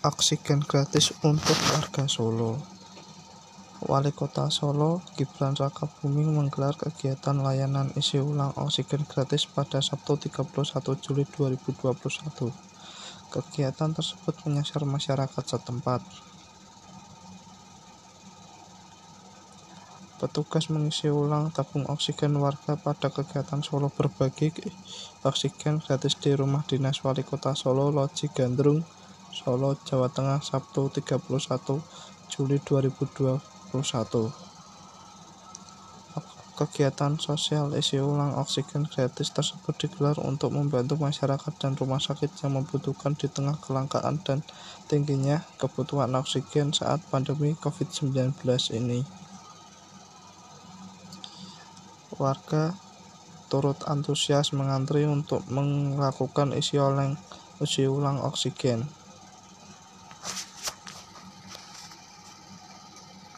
oksigen gratis untuk warga Solo. Wali Kota Solo, Gibran Rakabuming menggelar kegiatan layanan isi ulang oksigen gratis pada Sabtu 31 Juli 2021. Kegiatan tersebut menyasar masyarakat setempat. Petugas mengisi ulang tabung oksigen warga pada kegiatan Solo berbagi oksigen gratis di rumah dinas Wali Kota Solo Loji Gandrung Solo, Jawa Tengah, Sabtu 31 Juli 2021. Kegiatan sosial isi ulang oksigen gratis tersebut digelar untuk membantu masyarakat dan rumah sakit yang membutuhkan di tengah kelangkaan dan tingginya kebutuhan oksigen saat pandemi COVID-19 ini. Warga turut antusias mengantri untuk melakukan isi ulang isi ulang oksigen.